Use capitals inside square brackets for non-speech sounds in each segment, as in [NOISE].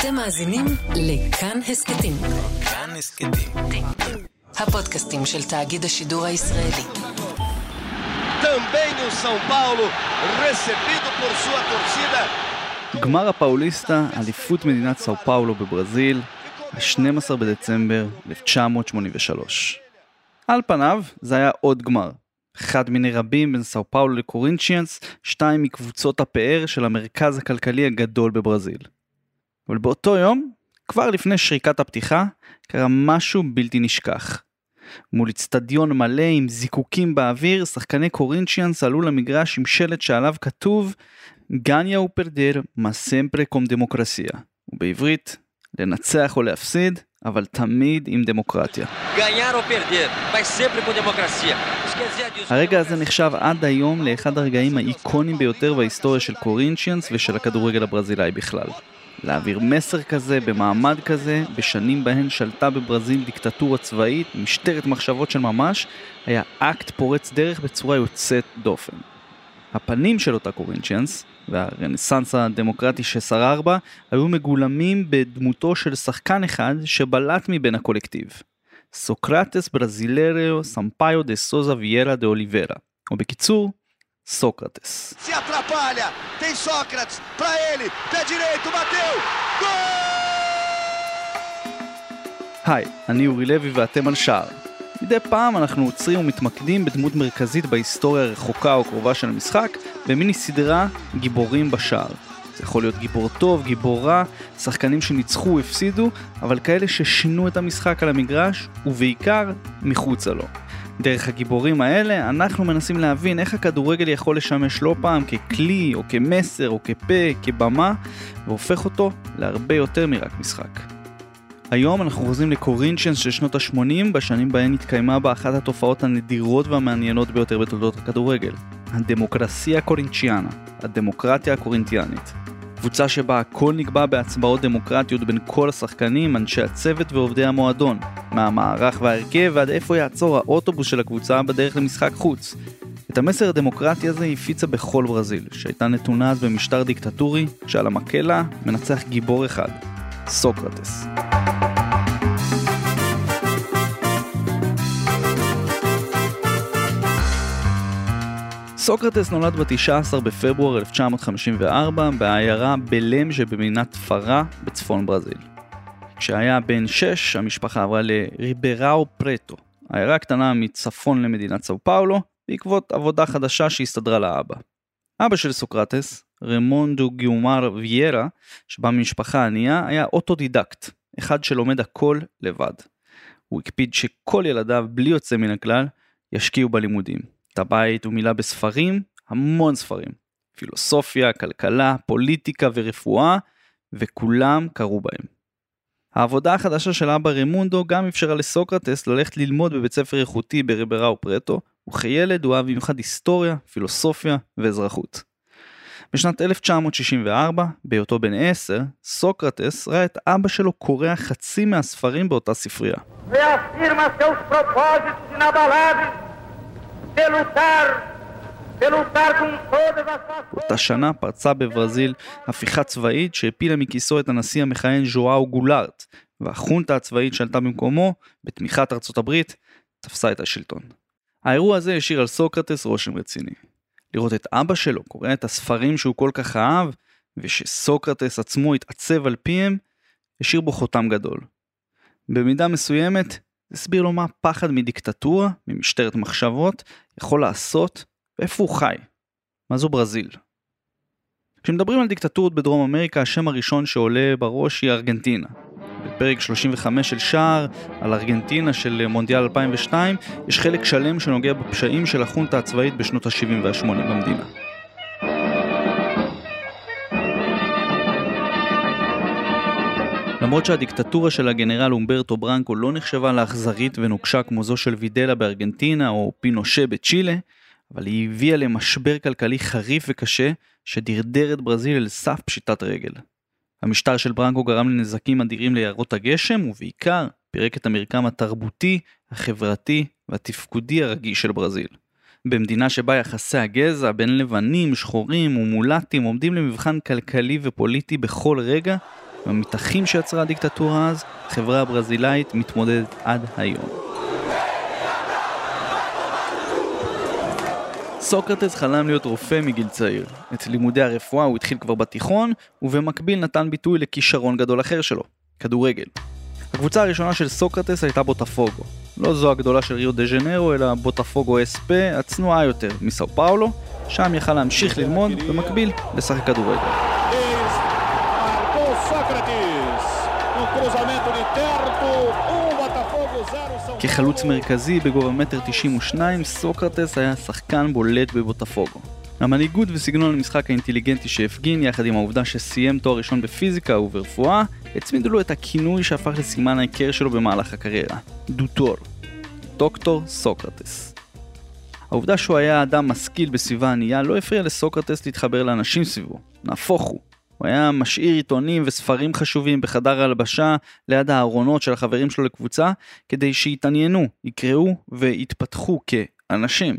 אתם מאזינים לכאן הסכתים. כאן הסכתים. הפודקאסטים של תאגיד השידור הישראלי. Também o São Paulo, recebido por sua torcida. גמר הפאוליסטה, אליפות מדינת סאו פאולו בברזיל, ה-12 בדצמבר 1983. על פניו, זה היה עוד גמר. אחד מיני רבים בין סאו פאולו לקורינצ'יאנס, שתיים מקבוצות הפאר של המרכז הכלכלי הגדול בברזיל. אבל באותו יום, כבר לפני שריקת הפתיחה, קרה משהו בלתי נשכח. מול אצטדיון מלא עם זיקוקים באוויר, שחקני קורינצ'יאנס עלו למגרש עם שלט שעליו כתוב גניה ופרדר מסמפרה קום דמוקרסיה. ובעברית, לנצח או להפסיד, אבל תמיד עם דמוקרטיה. הרגע הזה נחשב עד היום לאחד הרגעים האיקונים ביותר בהיסטוריה של קורינצ'יאנס ושל הכדורגל הברזילאי בכלל. להעביר מסר כזה במעמד כזה, בשנים בהן שלטה בברזיל דיקטטורה צבאית, משטרת מחשבות של ממש, היה אקט פורץ דרך בצורה יוצאת דופן. הפנים של אותה קורינצ'יאנס, והרנסאנס הדמוקרטי ששרר בה, היו מגולמים בדמותו של שחקן אחד שבלט מבין הקולקטיב. סוקרטס ברזיליירו סמפאיו דה סוזה ויירה דה אוליברה, או בקיצור, סוקרטס. Se atrapalha, tem Sócrates, pra ele, pé direito, bateu, היי, אני אורי לוי ואתם על שער. מדי פעם אנחנו עוצרים ומתמקדים בדמות מרכזית בהיסטוריה הרחוקה או קרובה של המשחק, במיני סדרה גיבורים בשער. זה יכול להיות גיבור טוב, גיבור רע, שחקנים שניצחו, הפסידו, אבל כאלה ששינו את המשחק על המגרש, ובעיקר מחוצה לו. דרך הגיבורים האלה אנחנו מנסים להבין איך הכדורגל יכול לשמש לא פעם ככלי או כמסר או כפה, כבמה, והופך אותו להרבה יותר מרק משחק. היום אנחנו חוזרים לקורינצ'נס של שנות ה-80, בשנים בהן התקיימה בה אחת התופעות הנדירות והמעניינות ביותר בתולדות הכדורגל. הדמוקרסיה הקורינצ'יאנה, הדמוקרטיה הקורינטיאנית. קבוצה שבה הכל נקבע בהצבעות דמוקרטיות בין כל השחקנים, אנשי הצוות ועובדי המועדון. מהמערך וההרכב ועד איפה יעצור האוטובוס של הקבוצה בדרך למשחק חוץ. את המסר הדמוקרטי הזה הפיצה בכל ברזיל, שהייתה נתונה אז במשטר דיקטטורי, שעל המקהלה מנצח גיבור אחד, סוקרטס. סוקרטס נולד ב-19 בפברואר 1954 בעיירה בלם שבמדינת פרה בצפון ברזיל. כשהיה בן 6, המשפחה עברה לריבראו פרטו, עיירה קטנה מצפון למדינת סאו פאולו, בעקבות עבודה חדשה שהסתדרה לאבא. אבא של סוקרטס, רמונדו גיומר ויירה, שבא ממשפחה ענייה, היה אוטודידקט, אחד שלומד הכל לבד. הוא הקפיד שכל ילדיו, בלי יוצא מן הכלל, ישקיעו בלימודים. את הבית הוא מילא בספרים, המון ספרים. פילוסופיה, כלכלה, פוליטיקה ורפואה, וכולם קראו בהם. העבודה החדשה של אבא רמונדו גם אפשרה לסוקרטס ללכת ללמוד בבית ספר איכותי בריבראו פרטו, וכילד הוא אהב במיוחד היסטוריה, פילוסופיה ואזרחות. בשנת 1964, בהיותו בן 10, סוקרטס ראה את אבא שלו קורע חצי מהספרים באותה ספרייה. באותה שנה פרצה בברזיל הפיכה צבאית שהפילה מכיסו את הנשיא המכהן ז'ואאו גולארט, והחונטה הצבאית שעלתה במקומו, בתמיכת ארצות הברית, תפסה את השלטון. האירוע הזה השאיר על סוקרטס רושם רציני. לראות את אבא שלו קורא את הספרים שהוא כל כך אהב, ושסוקרטס עצמו התעצב על פיהם, השאיר בו חותם גדול. במידה מסוימת, הסביר לו מה פחד מדיקטטורה, ממשטרת מחשבות, יכול לעשות, ואיפה הוא חי. מה זו ברזיל? כשמדברים על דיקטטורות בדרום אמריקה, השם הראשון שעולה בראש היא ארגנטינה. בפרק 35 של שער, על ארגנטינה של מונדיאל 2002, יש חלק שלם שנוגע בפשעים של החונטה הצבאית בשנות ה-70 וה-80 במדינה. למרות שהדיקטטורה של הגנרל אומברטו ברנקו לא נחשבה לאכזרית ונוקשה כמו זו של וידלה בארגנטינה או פינושה בצ'ילה, אבל היא הביאה למשבר כלכלי חריף וקשה שדרדר את ברזיל אל סף פשיטת רגל. המשטר של ברנקו גרם לנזקים אדירים ליערות הגשם, ובעיקר פירק את המרקם התרבותי, החברתי והתפקודי הרגיש של ברזיל. במדינה שבה יחסי הגזע בין לבנים, שחורים ומולטים עומדים למבחן כלכלי ופוליטי בכל רגע, עם המתחים שיצרה הדיקטטורה אז, החברה הברזילאית מתמודדת עד היום. סוקרטס חלם להיות רופא מגיל צעיר. את לימודי הרפואה הוא התחיל כבר בתיכון, ובמקביל נתן ביטוי לכישרון גדול אחר שלו, כדורגל. הקבוצה הראשונה של סוקרטס הייתה בוטפוגו. לא זו הגדולה של ריו דה ז'נרו, אלא בוטפוגו אספה, הצנועה יותר, מסאו פאולו, שם יכל להמשיך ללמוד, במקביל לשחק כדורגל. Marcou Sócrates. No cruzamento de Terto, um Botafogo, zero São כחלוץ מרכזי בגובה מטר 92, סוקרטס היה שחקן בולט בבוטפוגו. המנהיגות וסגנון המשחק האינטליגנטי שהפגין, יחד עם העובדה שסיים תואר ראשון בפיזיקה וברפואה, הצמידו לו את הכינוי שהפך לסימן ההיכר שלו במהלך הקריירה, דוטור, דוקטור סוקרטס. העובדה שהוא היה אדם משכיל בסביבה ענייה לא הפריע לסוקרטס להתחבר לאנשים סביבו, נהפוך הוא. הוא היה משאיר עיתונים וספרים חשובים בחדר ההלבשה ליד הארונות של החברים שלו לקבוצה, כדי שיתעניינו, יקראו ויתפתחו כאנשים.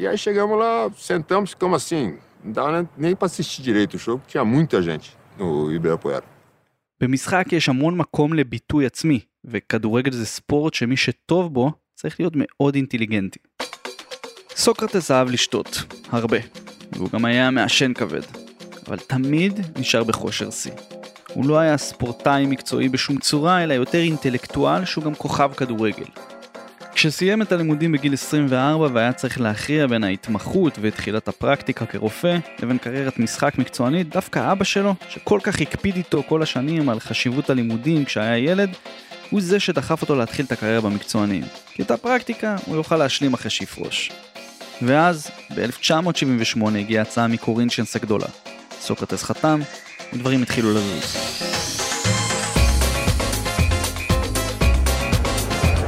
E aí chegamos lá, sentamos, ficamos assim, não dava nem- pra assistir direito o show, porque tinha muita gente no Ibirapuera. במשחק יש המון מקום לביטוי עצמי, וכדורגל זה ספורט שמי שטוב בו צריך להיות מאוד אינטליגנטי. סוקרטס אהב לשתות, הרבה, והוא גם היה מעשן כבד, אבל תמיד נשאר בכושר שיא. הוא לא היה ספורטאי מקצועי בשום צורה, אלא יותר אינטלקטואל שהוא גם כוכב כדורגל. כשסיים את הלימודים בגיל 24 והיה צריך להכריע בין ההתמחות ותחילת הפרקטיקה כרופא לבין קריירת משחק מקצוענית, דווקא אבא שלו, שכל כך הקפיד איתו כל השנים על חשיבות הלימודים כשהיה ילד, הוא זה שדחף אותו להתחיל את הקריירה במקצוענים. כי את הפרקטיקה הוא יוכל להשלים אחרי שיפרוש. ואז, ב-1978 הגיעה הצעה מקורינצ'נס הגדולה. סוקרטס חתם, ודברים התחילו לזוז.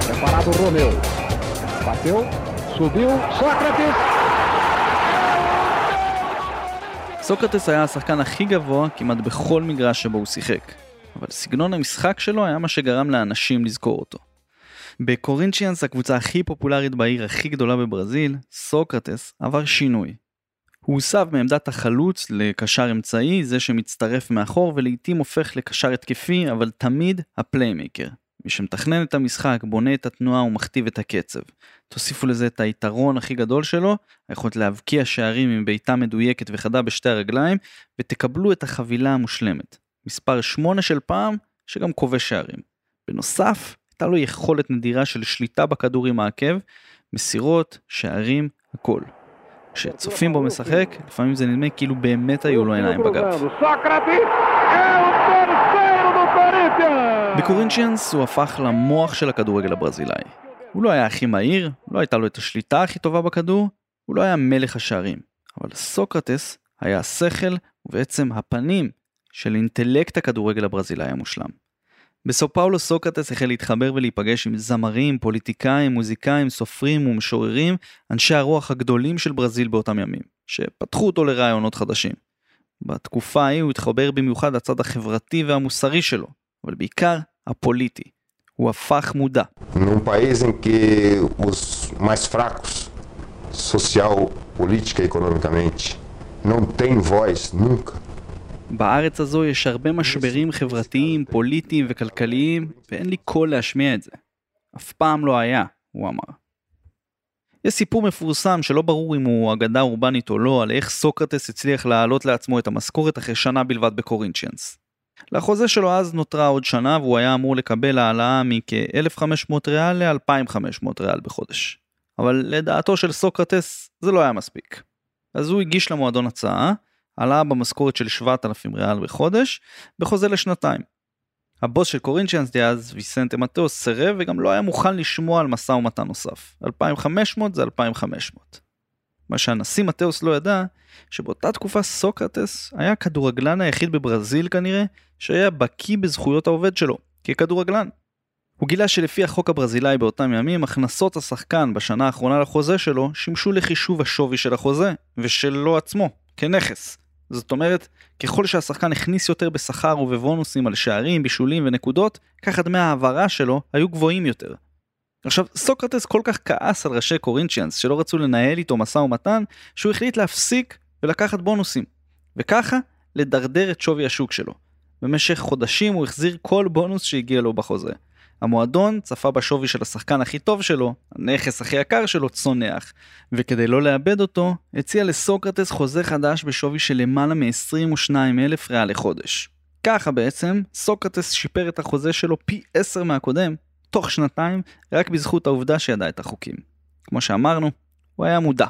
Preparado o Romeu. Bateu, subiu, Sócrates. סוקרטס היה השחקן הכי גבוה כמעט בכל מגרש שבו הוא שיחק, אבל סגנון המשחק שלו היה מה שגרם לאנשים לזכור אותו. בקורינצ'יאנס, הקבוצה הכי פופולרית בעיר הכי גדולה בברזיל, סוקרטס עבר שינוי. הוא הוסב מעמדת החלוץ לקשר אמצעי, זה שמצטרף מאחור ולעיתים הופך לקשר התקפי, אבל תמיד ה playmaker. מי שמתכנן את המשחק, בונה את התנועה ומכתיב את הקצב. תוסיפו לזה את היתרון הכי גדול שלו, היכולת להבקיע שערים עם בעיטה מדויקת וחדה בשתי הרגליים, ותקבלו את החבילה המושלמת. מספר 8 של פעם, שגם כובש שערים. בנוסף, הייתה לו יכולת נדירה של שליטה בכדור עם העקב, מסירות, שערים, הכל. כשצופים בו משחק, לפעמים זה נדמה כאילו באמת היו לו עיניים בגב. בקורינצ'יאנס הוא הפך למוח של הכדורגל הברזילאי. הוא לא היה הכי מהיר, לא הייתה לו את השליטה הכי טובה בכדור, הוא לא היה מלך השערים. אבל סוקרטס היה השכל ובעצם הפנים של אינטלקט הכדורגל הברזילאי המושלם. בסאו פאולו סוקרטס החל להתחבר ולהיפגש עם זמרים, פוליטיקאים, מוזיקאים, סופרים ומשוררים, אנשי הרוח הגדולים של ברזיל באותם ימים, שפתחו אותו לרעיונות חדשים. בתקופה ההיא הוא התחבר במיוחד לצד החברתי והמוסרי שלו, אבל בעיקר הפוליטי. הוא הפך מודע. Social, política e economicamente, não têm voz nunca, בארץ הזו יש הרבה משברים חברתיים, פוליטיים וכלכליים, ואין לי קול להשמיע את זה. אף פעם לא היה, הוא אמר. יש סיפור מפורסם שלא ברור אם הוא אגדה אורבנית או לא, על איך סוקרטס הצליח להעלות לעצמו את המשכורת אחרי שנה בלבד בקורינצ'יאנס. לחוזה שלו אז נותרה עוד שנה והוא היה אמור לקבל העלאה מכ-1500 ריאל ל-2500 ריאל בחודש. אבל לדעתו של סוקרטס זה לא היה מספיק. אז הוא הגיש למועדון הצעה, עלה במשכורת של 7,000 ריאל בחודש, בחוזה לשנתיים. הבוס של קורינצ'יאנס דאז, ויסנטה מטאוס, סירב וגם לא היה מוכן לשמוע על משא ומתן נוסף. 2,500 זה 2,500. מה שהנשיא מטאוס לא ידע, שבאותה תקופה סוקרטס היה הכדורגלן היחיד בברזיל כנראה, שהיה בקיא בזכויות העובד שלו, ככדורגלן. הוא גילה שלפי החוק הברזילאי באותם ימים, הכנסות השחקן בשנה האחרונה לחוזה שלו שימשו לחישוב השווי של החוזה, ושלו עצמו, כנכס. זאת אומרת, ככל שהשחקן הכניס יותר בשכר ובבונוסים על שערים, בישולים ונקודות, ככה דמי ההעברה שלו היו גבוהים יותר. עכשיו, סוקרטס כל כך כעס על ראשי קורינצ'יאנס שלא רצו לנהל איתו משא ומתן, שהוא החליט להפסיק ולקחת בונוסים. וככה, לדרדר את שווי השוק שלו. במשך חודשים הוא החזיר כל בונוס שהגיע לו בחוזה. המועדון צפה בשווי של השחקן הכי טוב שלו, הנכס הכי יקר שלו צונח, וכדי לא לאבד אותו, הציע לסוקרטס חוזה חדש בשווי של למעלה מ-22 אלף ריאל לחודש. ככה בעצם, סוקרטס שיפר את החוזה שלו פי 10 מהקודם, תוך שנתיים, רק בזכות העובדה שידע את החוקים. כמו שאמרנו, הוא היה מודע.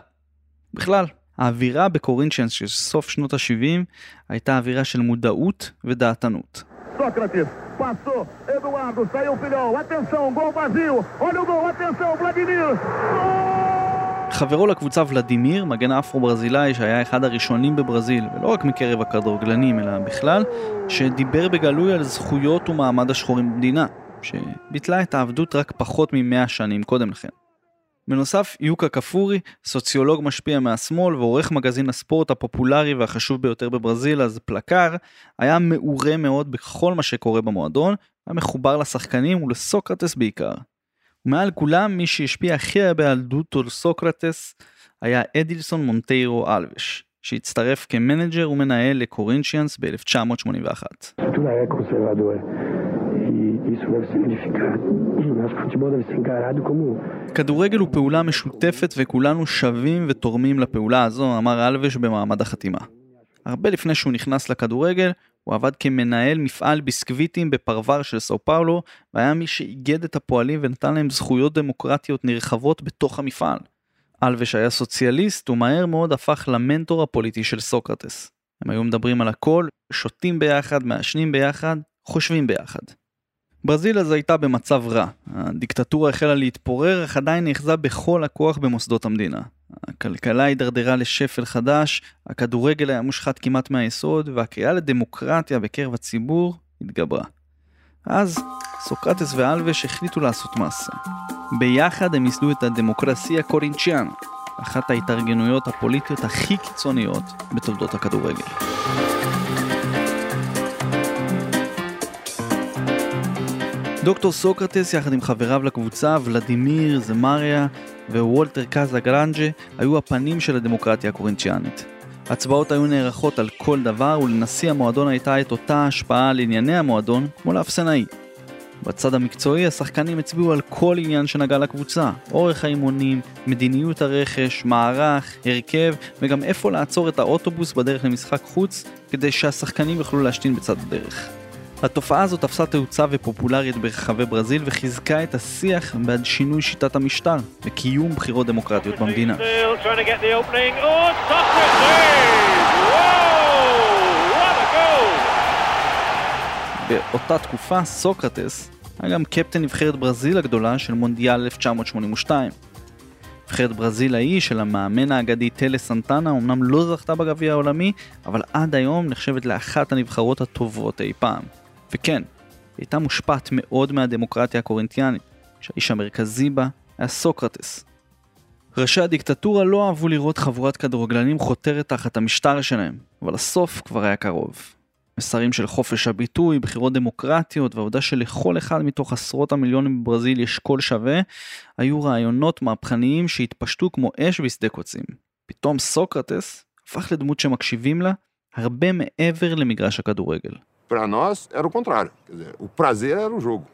בכלל, האווירה בקורינצ'נס של סוף שנות ה-70 הייתה אווירה של מודעות ודעתנות. Sócrates, passou, Eduardo, saiu o filhão, atenção, gol vazio, olha o gol, atenção, Vladimir, חברו לקבוצה ולדימיר, מגן אפרו-ברזילאי שהיה אחד הראשונים בברזיל, ולא רק מקרב הכדורגלנים אלא בכלל, שדיבר בגלוי על זכויות ומעמד השחורים במדינה, שביטלה את העבדות רק פחות ממאה שנים קודם לכן. בנוסף, יוקה קפורי, סוציולוג משפיע מהשמאל ועורך מגזין הספורט הפופולרי והחשוב ביותר בברזיל, אז פלקר, היה מעורה מאוד בכל מה שקורה במועדון, היה מחובר לשחקנים ולסוקרטס בעיקר. ומעל כולם, מי שהשפיע הכי הרבה על דוטור סוקרטס היה אדילסון מונטיירו אלבס, שהצטרף כ manager ומנהל לקורינצ'יאנס ב-1981. Isso deve significar. [CLEARS THROAT] Acho que o futebol deve ser encarado como כדורגל הוא פעולה משותפת וכולנו שווים ותורמים לפעולה הזו, אמר אלבש במעמד החתימה. הרבה לפני שהוא נכנס לכדורגל, הוא עבד כמנהל מפעל ביסקוויטים בפרבר של סאו פאולו, והיה מי שאיגד את הפועלים ונתן להם זכויות דמוקרטיות נרחבות בתוך המפעל. אלבש היה סוציאליסט ומהר מאוד הפך למנטור הפוליטי של סוקרטס. הם היו מדברים על הכל, שותים ביחד, מעשנים ביחד, חושבים ביחד. ברזיל אז הייתה במצב רע. הדיקטטורה החלה להתפורר, אך עדיין נאחזה בכל הכוח במוסדות המדינה. הכלכלה הידרדרה לשפל חדש, הכדורגל היה מושחת כמעט מהיסוד, והקריאה לדמוקרטיה בקרב הציבור התגברה. אז סוקרטס ואלבש החליטו לעשות מעשה. ביחד הם ייסדו את הדמוקרסיה קורינצ'יאנה, אחת ההתארגנויות הפוליטיות הכי קיצוניות בתולדות הכדורגל. דוקטור סוקרטס יחד עם חבריו לקבוצה, ולדימיר, זמריה ווולטר קאזה גרנג'ה היו הפנים של הדמוקרטיה הקורינצ'יאנית. הצבעות היו נערכות על כל דבר ולנשיא המועדון הייתה את אותה השפעה על ענייני המועדון כמו לאפסנאי. בצד המקצועי השחקנים הצביעו על כל עניין שנגע לקבוצה, אורך האימונים, מדיניות הרכש, מערך, הרכב וגם איפה לעצור את האוטובוס בדרך למשחק חוץ כדי שהשחקנים יוכלו להשתין בצד הדרך. התופעה הזאת תפסה תאוצה ופופולרית ברחבי ברזיל וחיזקה את השיח בעד שינוי שיטת המשטר וקיום בחירות דמוקרטיות במדינה. Oh! באותה תקופה סוקרטס היה גם קפטן נבחרת ברזיל הגדולה של מונדיאל 1982. נבחרת ברזיל ההיא של המאמן האגדי טלה סנטנה אמנם לא זכתה בגביע העולמי, אבל עד היום נחשבת לאחת הנבחרות הטובות אי פעם. וכן, היא הייתה מושפעת מאוד מהדמוקרטיה הקורינטיאנית, שהאיש המרכזי בה היה סוקרטס. ראשי הדיקטטורה לא אהבו לראות חבורת כדורגלנים חותרת תחת המשטר שלהם, אבל הסוף כבר היה קרוב. מסרים של חופש הביטוי, בחירות דמוקרטיות והעובדה שלכל אחד מתוך עשרות המיליונים בברזיל יש קול שווה, היו רעיונות מהפכניים שהתפשטו כמו אש בשדה קוצים. פתאום סוקרטס הפך לדמות שמקשיבים לה הרבה מעבר למגרש הכדורגל. Para nós era o contrário. Quer dizer, o prazer era o jogo.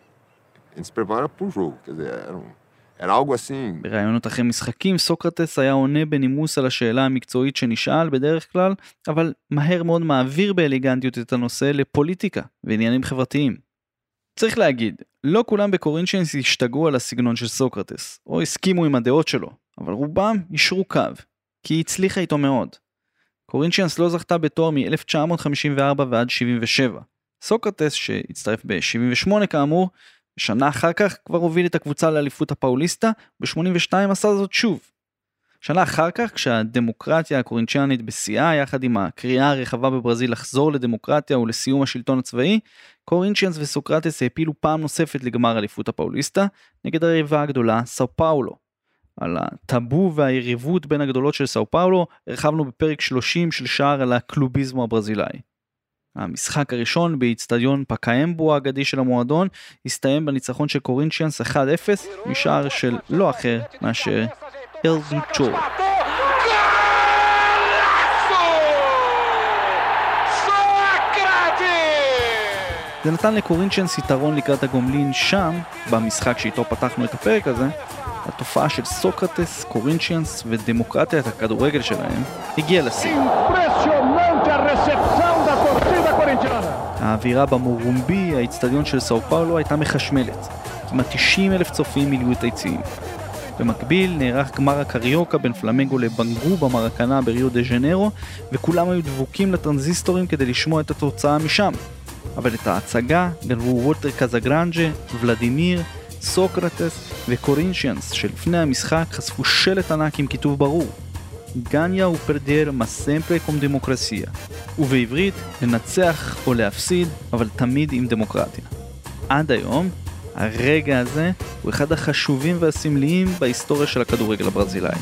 A gente se prepara para o jogo. Quer dizer, era, um- era algo assim. בראיונות אחרי משחקים סוקרטס היה עונה בנימוס על השאלה המקצועית שנשאל בדרך כלל, אבל מהר מאוד מעביר באליגנטיות את הנושא לפוליטיקה ועניינים חברתיים. צריך להגיד, לא כולם בקורינצ'נס השתגעו על הסגנון של סוקרטס, או הסכימו עם הדעות שלו, אבל רובם יישרו קו, כי היא הצליחה איתו מאוד. קורינצ'נס לא זכתה בתואר מ-1954 ועד 77. סוקרטס, שהצטרף ב-78 כאמור, שנה אחר כך כבר הוביל את הקבוצה לאליפות הפאוליסטה, ב-82 עשה זאת שוב. שנה אחר כך, כשהדמוקרטיה הקורינצ'יאנית בשיאה, יחד עם הקריאה הרחבה בברזיל לחזור לדמוקרטיה ולסיום השלטון הצבאי, קורינצ'יאנס וסוקרטס העפילו פעם נוספת לגמר אליפות הפאוליסטה, נגד היריבה הגדולה סאו פאולו. על הטאבו והיריבות בין הגדולות של סאו פאולו, הרחבנו בפרק 30 של שער על הקלוביזמו הברזילאי. המשחק הראשון באיצטדיון פקאמבו האגדי של המועדון הסתיים בניצחון של קורינצ'יאנס 1-0 משער של לא אחר מאשר אלדוצ'ו. זה נתן לקורינצ'נס יתרון לקראת הגומלין שם, במשחק שאיתו פתחנו את הפרק הזה, התופעה של סוקרטס, קורינצ'יאנס ודמוקרטיית הכדורגל שלהם הגיעה לשיא. האווירה במורומבי, האיצטדיון של סאו פאולו, הייתה מחשמלת. כמעט 90 אלף צופים מילאו את היציעים. במקביל נערך גמר הקריוקה בין פלמנגו לבאנגו במרקנה בריו דה ז'נרו, וכולם היו דבוקים לטרנזיסטורים כדי לשמוע את התוצאה משם. אבל את ההצגה גנבו וולטר קזגרנדה, ולדימיר, סוקרטס וקורינשיאנס שלפני המשחק חשפו שלט ענק עם כיתוב ברור ganhar ou perder, mas sempre com democracia ובעברית לנצח או להפסיד אבל תמיד עם דמוקרטיה. עד היום הרגע הזה הוא אחד החשובים והסמליים בהיסטוריה של הכדורגל הברזילאי.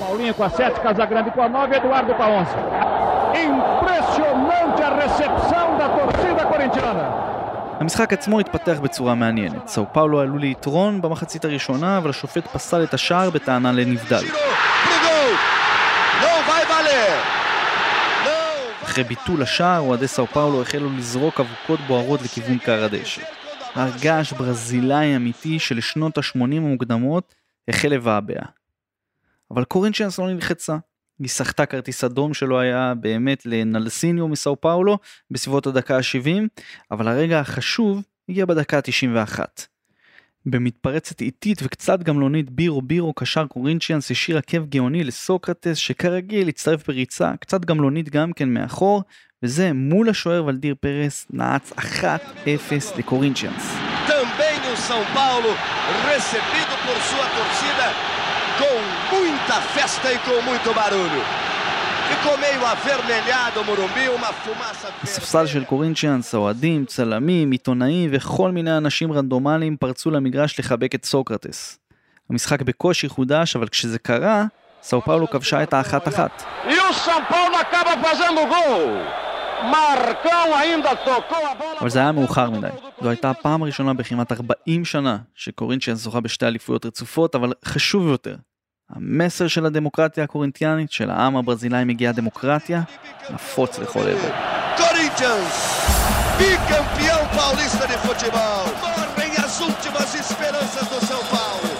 Paulinho com a 7, Casagrande com a 9, Eduardo com a 11. Impressionante a recepção da torcida corintiana. המשחק עצמו התפתח בצורה מעניינת. סאו פאולו עלו ליתרון במחצית הראשונה, אבל השופט פסל את השער בטענה לנבדל. אחרי ביטול השער, אוהדי סאו פאולו החלו לזרוק אבוקות בוערות לכיוון קר הדשא. הר געש ברזילאי אמיתי שלשנות ה-80 המוקדמות החל לבעבע. אבל קורינצ'אנס לא נלחצה. היא סחטה כרטיס אדום שלא היה באמת לנלסיניו מסאו פאולו בסביבות הדקה ה-70, אבל הרגע החשוב הגיע בדקה ה-91. במתפרצת איטית וקצת גמלונית בירו בירו קשר קורינצ'יאנס השאיר עקב גאוני לסוקרטס שכרגיל הצטרף בריצה קצת גמלונית גם כן מאחור וזה מול השוער ולדיר פרס נעץ 1-0 לקורינצ'יאנס. Muita festa e com muito barulho. Ficou meio avermelhado o Morumbi, uma fumaça verde. הספסל של קורינצ'יאנס, אוהדים, צלמים, עיתונאים וכל מיני אנשים רנדומליים פרצו למגרש לחבק את סוקרטס. המשחק בקושי חודש, אבל כשזה קרה, סאו פאולו כבשה את. E tocou a bola. אבל זה היה מאוחר מדי. זו הייתה הפעם הראשונה בכמעט 40 שנה שקורינצ'יאנס זוכה בשתי אליפויות רצופות, אבל חשוב יותר, המסר של הדמוקרטיה הקורינטיאנית, של העם הברזילאי מגיעה דמוקרטיה, נפוץ לכל עבר. As últimas esperanças do São Paulo.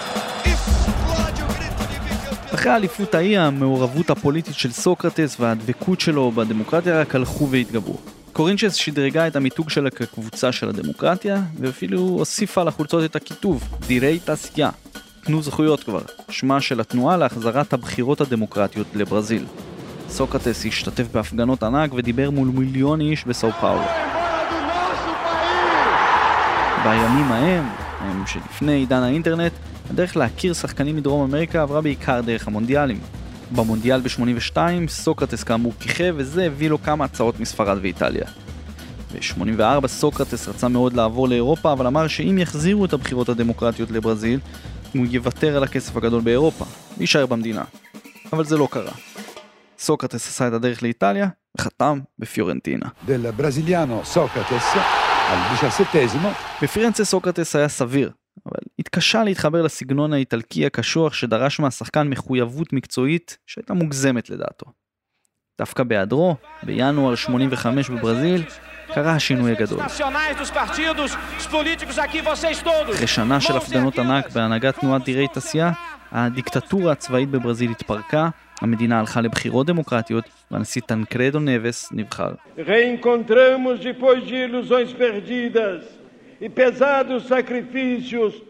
De bicampeão. אחרי האליפות ההיא, המעורבות הפוליטית של סוקרטס והדבקות שלו בדמוקרטיה רק הלכו והתגברו. קורינצ'ס שדרגה את המיתוג שלה כקבוצה של הדמוקרטיה, ואפילו הוסיפה לחולצות את הכיתוב דירי תעשייה. תנו זכויות כבר, שמה של התנועה להחזרת הבחירות הדמוקרטיות לברזיל. סוקרטס השתתף בהפגנות ענק ודיבר מול מיליון איש בסאו פאולו. בימים ההם, הם שלפני עידן האינטרנט, הדרך להכיר שחקנים מדרום אמריקה עברה בעיקר דרך המונדיאלים. במונדיאל ב-82 סוקרטס כאמור כיכב וזה הביא לו כמה הצעות מספרד ואיטליה. ב-84 סוקרטס רצה מאוד לעבור לאירופה אבל אמר שאם יחזירו את הבחירות הדמוקרטיות לברזיל הוא יוותר על הכסף הגדול באירופה ויישאר במדינה. אבל זה לא קרה. סוקרטס עשה את הדרך לאיטליה וחתם בפיורנטינה. בפירנצה סוקרטס היה סביר, אבל התקשה להתחבר לסגנון האיטלקי הקשוח שדרש מהשחקן מחויבות מקצועית שהייתה מוגזמת לדעתו. דווקא בהיעדרו, בינואר 85 בברזיל, קרה השינוי הגדול. אחרי שנה של הפגנות ענק בהנהגת תנועת דירי תעשייה, הדיקטטורה הצבאית בברזיל התפרקה, המדינה הלכה לבחירות דמוקרטיות, והנשיא טנקרדו נבס נבחר. E.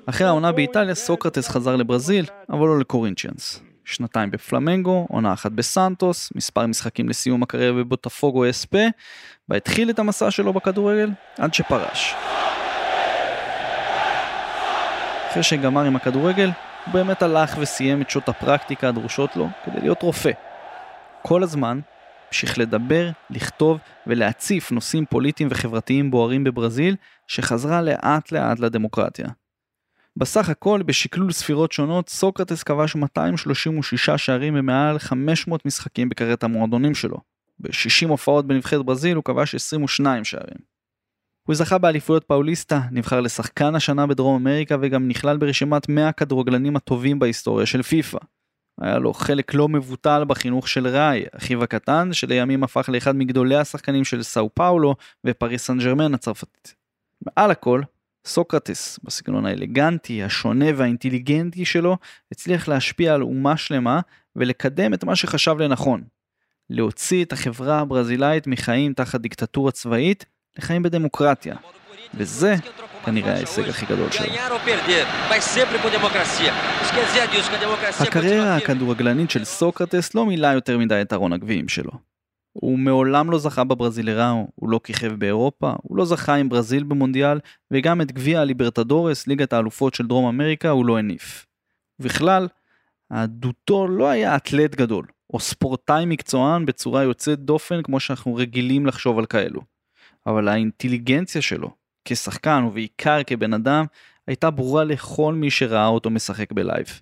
אחרי העונה באיטליה סוקרטס חזר לברזיל, אבל לא לקורינצ'יאנס. שנתיים בפלמנגו, עונה אחת בסנטוס, מספר משחקים לסיום הקריירה בבוטפוגו אספה, והתחיל את המסע שלו בכדורגל עד שפרש. אחרי שגמר עם הכדורגל, הוא באמת הלך וסיים את שעות הפרקטיקה הדרושות לו כדי להיות רופא. כל הזמן המשיך לדבר, לכתוב ולהציף נושאים פוליטיים וחברתיים בוערים בברזיל, שחזרה לאט לאט לדמוקרטיה. בסך הכל, בשקלול ספירות שונות, סוקרטס כבש 236 שערים במעל 500 משחקים בקריירת המועדונים שלו. ב-60 הופעות בנבחרת ברזיל הוא כבש 22 שערים. הוא זכה באליפויות פאוליסטה, נבחר לשחקן השנה בדרום אמריקה וגם נכלל ברשימת 100 הכדורגלנים הטובים בהיסטוריה של פיפ"א. היה לו חלק לא מבוטל בחינוך של ראי, אחיו הקטן, שלימים הפך לאחד מגדולי השחקנים של סאו פאולו ופריס סן ג'רמן הצרפתית. מעל הכל, סוקרטס, בסגנון האלגנטי, השונה והאינטליגנטי שלו, הצליח להשפיע על אומה שלמה ולקדם את מה שחשב לנכון. להוציא את החברה הברזילאית מחיים תחת דיקטטורה צבאית לחיים בדמוקרטיה. וזה כנראה ההישג הכי גדול שלו. הקריירה הכדורגלנית של סוקרטס לא מילאה יותר מדי את ארון הגביעים שלו. הוא מעולם לא זכה בברזילראו, הוא לא כיכב באירופה, הוא לא זכה עם ברזיל במונדיאל, וגם את גביע הליברטדורס, ליגת האלופות של דרום אמריקה, הוא לא הניף. ובכלל, עדותו לא היה אתלט גדול, או ספורטאי מקצוען בצורה יוצאת דופן כמו שאנחנו רגילים לחשוב על כאלו. אבל האינטליגנציה שלו, כשחקן ובעיקר כבן אדם, הייתה ברורה לכל מי שראה אותו משחק בלייב.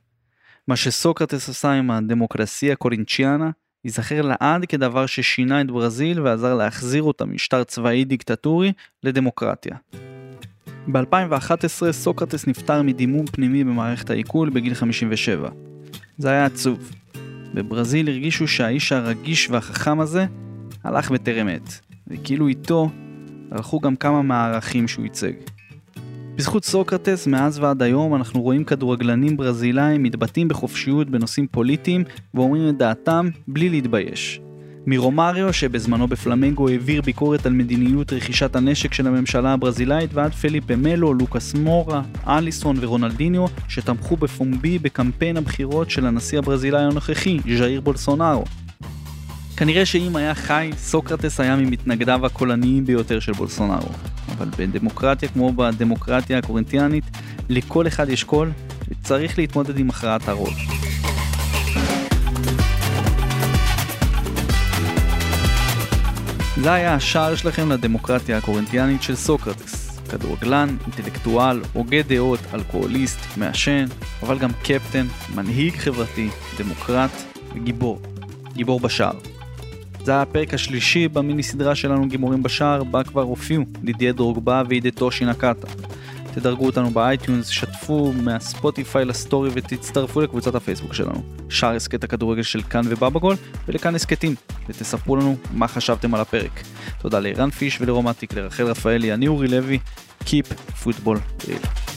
מה שסוקרטס עשה עם הדמוקרסיה קורינצ'יאנה, ייזכר לעד כדבר ששינה את ברזיל ועזר להחזיר אותה משטר צבאי דיקטטורי לדמוקרטיה. ב-2011 סוקרטס נפטר מדימום פנימי במערכת העיכול בגיל 57. זה היה עצוב. בברזיל הרגישו שהאיש הרגיש והחכם הזה הלך בטרם עת, וכאילו איתו הלכו גם כמה מהערכים שהוא ייצג. בזכות סוקרטס, מאז ועד היום אנחנו רואים כדורגלנים ברזילאים מתבטאים בחופשיות בנושאים פוליטיים ואומרים את דעתם בלי להתבייש. מרומריו שבזמנו בפלמנגו העביר ביקורת על מדיניות רכישת הנשק של הממשלה הברזילאית ועד פליפה מלו, לוקאס מורה, אליסון ורונלדיניו שתמכו בפומבי בקמפיין הבחירות של הנשיא הברזילאי הנוכחי, ז'איר בולסונארו. כנראה שאם היה חי, סוקרטס היה ממתנגדיו הקולניים ביותר של בולסונארו. אבל בדמוקרטיה כמו בדמוקרטיה הקורנטיאנית, לכל אחד יש קול, וצריך להתמודד עם הכרעת הרוב. זה היה השער שלכם לדמוקרטיה הקורנטיאנית של סוקרטס. כדורגלן, אינטלקטואל, הוגה דעות, אלכוהוליסט, מעשן, אבל גם קפטן, מנהיג חברתי, דמוקרט וגיבור. גיבור בשער. זה היה הפרק השלישי במיני סדרה שלנו גיבורים בשער, בה כבר הופיעו דידיה דרוגבה ועידתו שינקטה. תדרגו אותנו ב iTunes, שתפו מהספוטיפיי לסטורי ותצטרפו לקבוצת הפייסבוק שלנו. שער הסכת הכדורגל של כאן ובבגול ולכאן הסכתים, ותספרו לנו מה חשבתם על הפרק. תודה לערן פיש ולרומטיק, לרחל רפאלי, אני אורי לוי, Keep Football Real.